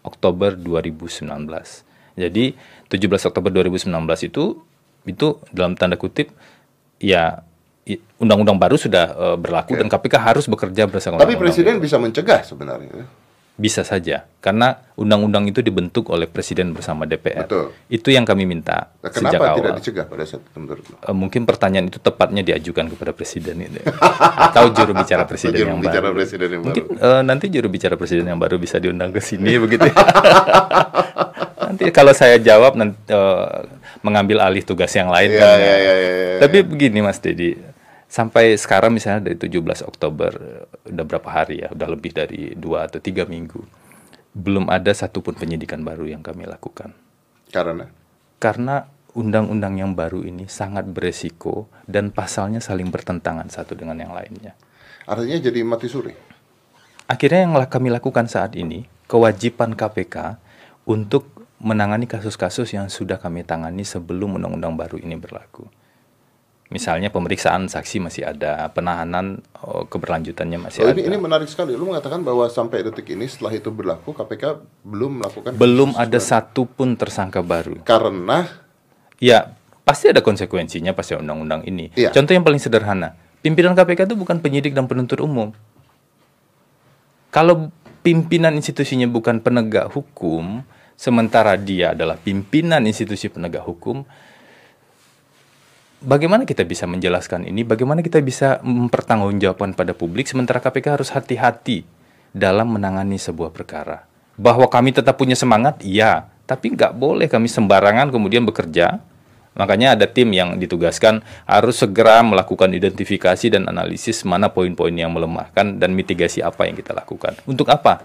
Oktober 2019. Jadi 17 Oktober 2019 itu itu dalam tanda kutip ya undang-undang baru sudah eh, berlaku dan KPK harus bekerja berdasarkan Tapi undang-undang presiden itu. bisa mencegah sebenarnya. Bisa saja karena undang-undang itu dibentuk oleh presiden bersama DPR. Betul. Itu yang kami minta Nah, sejak Kenapa awal. tidak dicegah pada saat itu menurut? Eh, mungkin pertanyaan itu tepatnya diajukan kepada presiden itu atau juru bicara presiden Juru yang bicara baru. presiden yang mungkin eh, nanti juru bicara presiden yang baru bisa diundang ke sini <laughs> begitu. ya. nanti kalau saya jawab nanti eh, mengambil alih tugas yang lain Iya, kan. iya, iya, iya, iya. Tapi begini Mas Dedi, sampai sekarang misalnya dari 17 Oktober udah berapa hari ya? Udah lebih dari dua atau tiga minggu. Belum ada satupun penyidikan baru yang kami lakukan Karena karena undang-undang yang baru ini sangat beresiko dan pasalnya saling bertentangan satu dengan yang lainnya. artinya jadi mati suri. Akhirnya yang kami lakukan saat ini, kewajiban KPK untuk menangani kasus-kasus yang sudah kami tangani sebelum undang-undang baru ini berlaku. Misalnya pemeriksaan saksi masih ada, penahanan oh, keberlanjutannya masih Oh, ada. ini ini menarik sekali. Lu mengatakan bahwa sampai detik ini setelah itu berlaku KPK belum melakukan Belum ada satu pun tersangka baru. karena Ya, pasti ada konsekuensinya pasti undang-undang ini. Iya. Contoh yang paling sederhana, pimpinan KPK itu bukan penyidik dan penuntut umum. Kalau pimpinan institusinya bukan penegak hukum, sementara dia adalah pimpinan institusi penegak hukum, bagaimana kita bisa menjelaskan ini? Bagaimana kita bisa mempertanggungjawabkan pada publik sementara KPK harus hati-hati dalam menangani sebuah perkara. Bahwa kami tetap punya semangat, iya, tapi nggak boleh kami sembarangan kemudian bekerja. Makanya ada tim yang ditugaskan harus segera melakukan identifikasi dan analisis mana poin-poin yang melemahkan dan mitigasi apa yang kita lakukan. Untuk apa?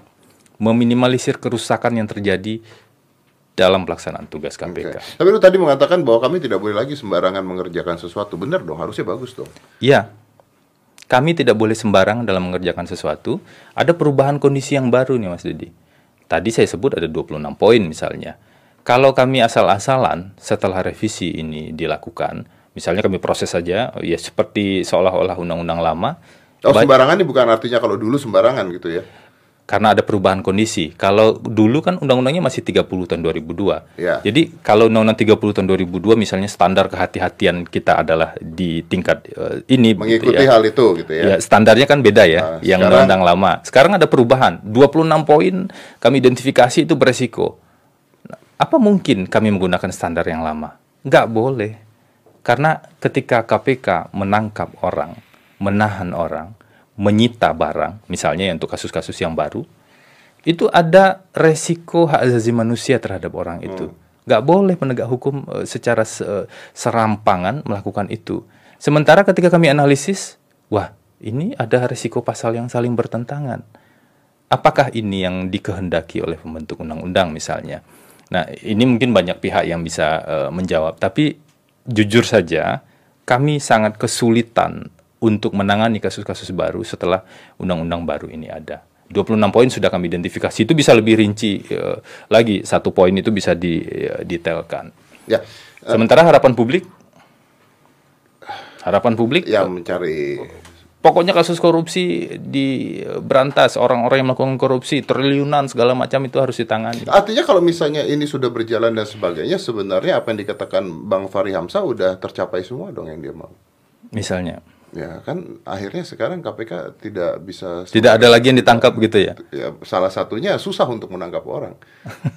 Meminimalisir kerusakan yang terjadi dalam pelaksanaan tugas KPK. Oke. Tapi lu tadi mengatakan bahwa kami tidak boleh lagi sembarangan mengerjakan sesuatu. Benar dong, harusnya bagus dong. Iya. Kami tidak boleh sembarang dalam mengerjakan sesuatu. Ada perubahan kondisi yang baru nih Mas Dedi. Tadi saya sebut ada 26 poin misalnya. Kalau kami asal-asalan setelah revisi ini dilakukan, misalnya kami proses saja ya seperti seolah-olah undang-undang lama. Oh, ba- sembarangan ini bukan artinya kalau dulu sembarangan gitu ya. Karena ada perubahan kondisi. Kalau dulu kan undang-undangnya masih 30 tahun 2002. Ya. Jadi kalau undang-undang 30 tahun 2002 misalnya standar kehati-hatian kita adalah di tingkat eh, ini begitu Mengikuti ya. hal itu gitu ya. Ya, standarnya kan beda ya, Nah, yang sekarang- undang-undang lama. Sekarang ada perubahan. 26 poin kami identifikasi itu beresiko. Nah, Apa mungkin kami menggunakan standar yang lama? Nggak boleh. Karena ketika KPK menangkap orang, menahan orang, menyita barang, misalnya untuk kasus-kasus yang baru, itu ada resiko hak asasi manusia terhadap orang itu. Nggak boleh penegak hukum eh, secara se- serampangan melakukan itu. Sementara ketika kami analisis, wah ini ada resiko pasal yang saling bertentangan. Apakah ini yang dikehendaki oleh pembentuk undang-undang misalnya? Nah ini mungkin banyak pihak yang bisa eh, menjawab, tapi jujur saja kami sangat kesulitan untuk menangani kasus-kasus baru setelah undang-undang baru ini ada. 26 poin sudah kami identifikasi itu bisa lebih rinci eh, lagi satu poin itu bisa didetailkan. Ya. Sementara harapan publik harapan publik Yang mencari pokoknya kasus korupsi di berantas orang-orang yang melakukan korupsi triliunan segala macam itu harus ditangani. Artinya kalau misalnya ini sudah berjalan dan sebagainya, sebenarnya apa yang dikatakan Bang Fahri Hamzah udah tercapai semua dong yang dia mau. Misalnya Ya kan akhirnya sekarang KPK tidak bisa tidak ada lagi yang ditangkap gitu ya. ya, salah satunya susah untuk menangkap orang.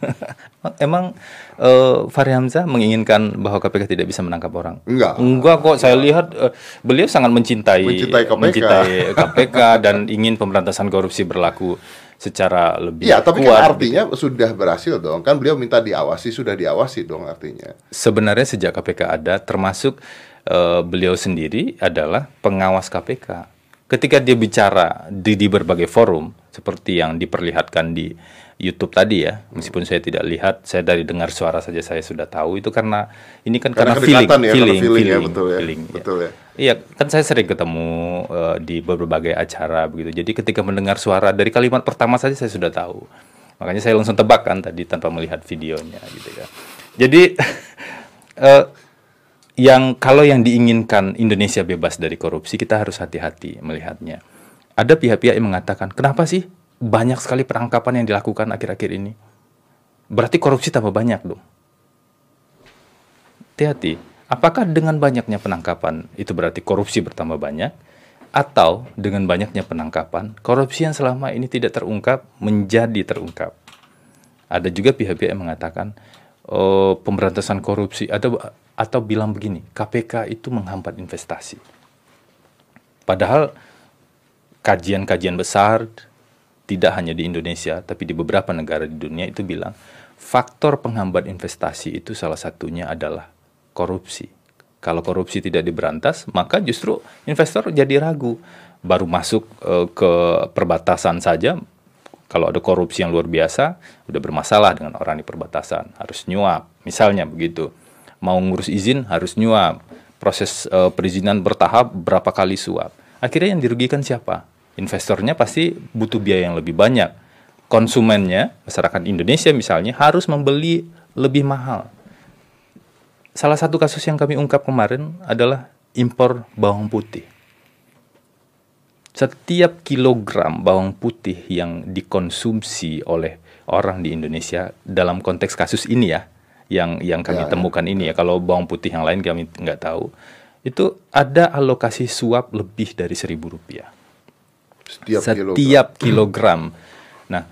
<laughs> Emang eh, Fahri Hamzah menginginkan bahwa KPK tidak bisa menangkap orang? Enggak. Enggak kok, saya lihat eh, beliau sangat mencintai Mencintai KPK. mencintai KPK dan ingin pemberantasan korupsi berlaku secara lebih Iya, tapi kuat. kan artinya sudah berhasil dong. Kan beliau minta diawasi, sudah diawasi dong artinya. Sebenarnya sejak KPK ada, termasuk eh, beliau sendiri adalah pengawas KPK. Ketika dia bicara di, di berbagai forum, seperti yang diperlihatkan di YouTube tadi ya, meskipun saya tidak lihat, saya dari dengar suara saja saya sudah tahu itu karena ini kan Karena karena, feeling, kedekatan ya, karena feeling, feeling ya, betul ya. feeling, ya. Betul ya. Iya, kan saya sering ketemu eh, di berbagai acara begitu. Jadi ketika mendengar suara dari kalimat pertama saja saya sudah tahu. Makanya saya langsung tebak kan tadi tanpa melihat videonya gitu ya. Jadi <laughs> eh, yang kalau yang diinginkan Indonesia bebas dari korupsi kita harus hati-hati melihatnya. Ada pihak-pihak yang mengatakan, kenapa sih banyak sekali penangkapan yang dilakukan akhir-akhir ini? Berarti korupsi tambah banyak dong. Hati-hati. Apakah dengan banyaknya penangkapan itu berarti korupsi bertambah banyak? Atau dengan banyaknya penangkapan, korupsi yang selama ini tidak terungkap menjadi terungkap? Ada juga pihak-pihak yang mengatakan, oh, pemberantasan korupsi atau atau bilang begini, KPK itu menghambat investasi. Padahal kajian-kajian besar tidak hanya di Indonesia tapi di beberapa negara di dunia itu bilang faktor penghambat investasi itu salah satunya adalah korupsi. Kalau korupsi tidak diberantas, maka justru investor jadi ragu. Baru masuk e, ke perbatasan saja, kalau ada korupsi yang luar biasa, udah bermasalah dengan orang di perbatasan, harus nyuap, misalnya begitu mau ngurus izin harus nyuap. Proses uh, perizinan bertahap berapa kali suap. Akhirnya yang dirugikan siapa? Investornya pasti butuh biaya yang lebih banyak. Konsumennya, masyarakat Indonesia misalnya, harus membeli lebih mahal. Salah satu kasus yang kami ungkap kemarin adalah impor bawang putih. Setiap kilogram bawang putih yang dikonsumsi oleh orang di Indonesia dalam konteks kasus ini ya, yang yang kami ya, ya. temukan ya. ini ya. Kalau bawang putih yang lain kami nggak tahu. Itu ada alokasi suap lebih dari seribu rupiah. Setiap, Setiap kilogram. kilogram. Nah,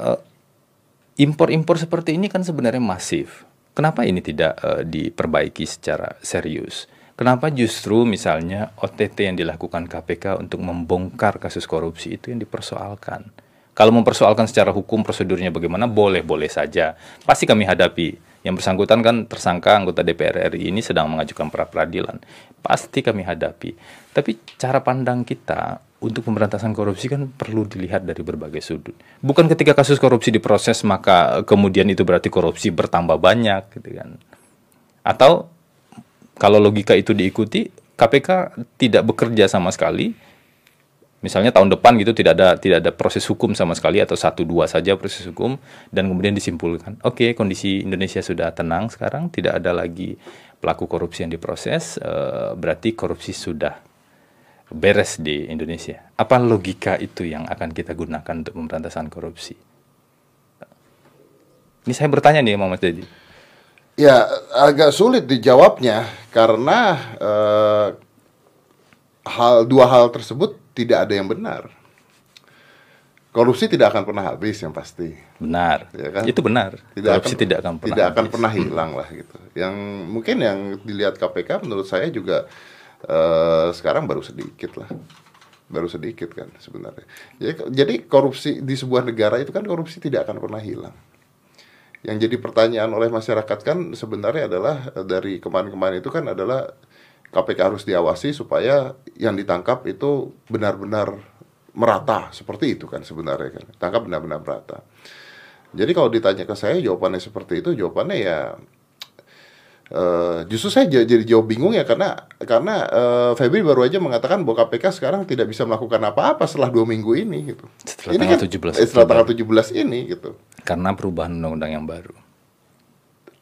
uh, impor-impor seperti ini kan sebenarnya masif. Kenapa ini tidak uh, diperbaiki secara serius? Kenapa justru misalnya OTT yang dilakukan KPK untuk membongkar kasus korupsi itu yang dipersoalkan? Kalau mempersoalkan secara hukum prosedurnya bagaimana, boleh-boleh saja. Pasti kami hadapi yang bersangkutan kan tersangka anggota DPR RI ini sedang mengajukan pra peradilan. Pasti kami hadapi. Tapi cara pandang kita untuk pemberantasan korupsi kan perlu dilihat dari berbagai sudut. Bukan ketika kasus korupsi diproses maka kemudian itu berarti korupsi bertambah banyak gitu kan. Atau kalau logika itu diikuti, KPK tidak bekerja sama sekali misalnya tahun depan gitu tidak ada tidak ada proses hukum sama sekali atau satu dua saja proses hukum dan kemudian disimpulkan. Oke okay, kondisi Indonesia sudah tenang sekarang tidak ada lagi pelaku korupsi yang diproses uh, berarti korupsi sudah beres di Indonesia. Apa logika itu yang akan kita gunakan untuk pemberantasan korupsi? Ini saya bertanya nih Mas Dedi ya agak sulit dijawabnya karena uh, hal dua hal tersebut tidak ada yang benar. Korupsi tidak akan pernah habis yang pasti. Benar. Ya kan? Itu benar. Tidak Korupsi akan, tidak akan pernah tidak habis. akan pernah hilang lah gitu. Yang mungkin yang dilihat KPK menurut saya juga uh, sekarang baru sedikit lah. Baru sedikit kan sebenarnya. Jadi, jadi korupsi di sebuah negara itu kan korupsi tidak akan pernah hilang. Yang jadi pertanyaan oleh masyarakat kan sebenarnya adalah dari kemarin-kemarin itu kan adalah KPK harus diawasi supaya yang ditangkap itu benar-benar merata seperti itu kan sebenarnya kan tangkap benar-benar merata jadi kalau ditanya ke saya jawabannya seperti itu jawabannya ya Uh, justru saya jadi jauh bingung ya karena karena uh, Febri baru aja mengatakan bahwa KPK sekarang tidak bisa melakukan apa-apa setelah dua minggu ini gitu. Setelah ini tanggal kan, 17 eh, setelah tanggal 17 ini gitu. Karena perubahan undang-undang yang baru.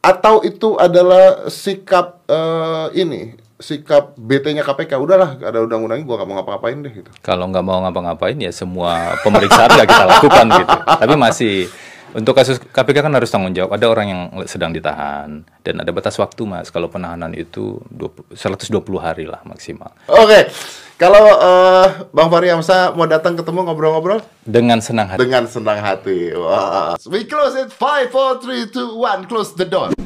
Atau itu adalah sikap uh, ini sikap BT-nya KPK udahlah ada undang-undangnya gua gak mau ngapa-ngapain deh gitu. Kalau nggak mau ngapa-ngapain ya semua pemeriksaan nggak kita lakukan gitu. Tapi masih untuk kasus KPK kan harus tanggung jawab. Ada orang yang sedang ditahan dan ada batas waktu mas. Kalau penahanan itu 20, 120 hari lah maksimal. Oke. Okay. Kalau uh, Bang Fahri Hamzah mau datang ketemu ngobrol-ngobrol? Dengan senang hati. Dengan senang hati. Wow. We close it. Five, four, three, two, one. Close the door.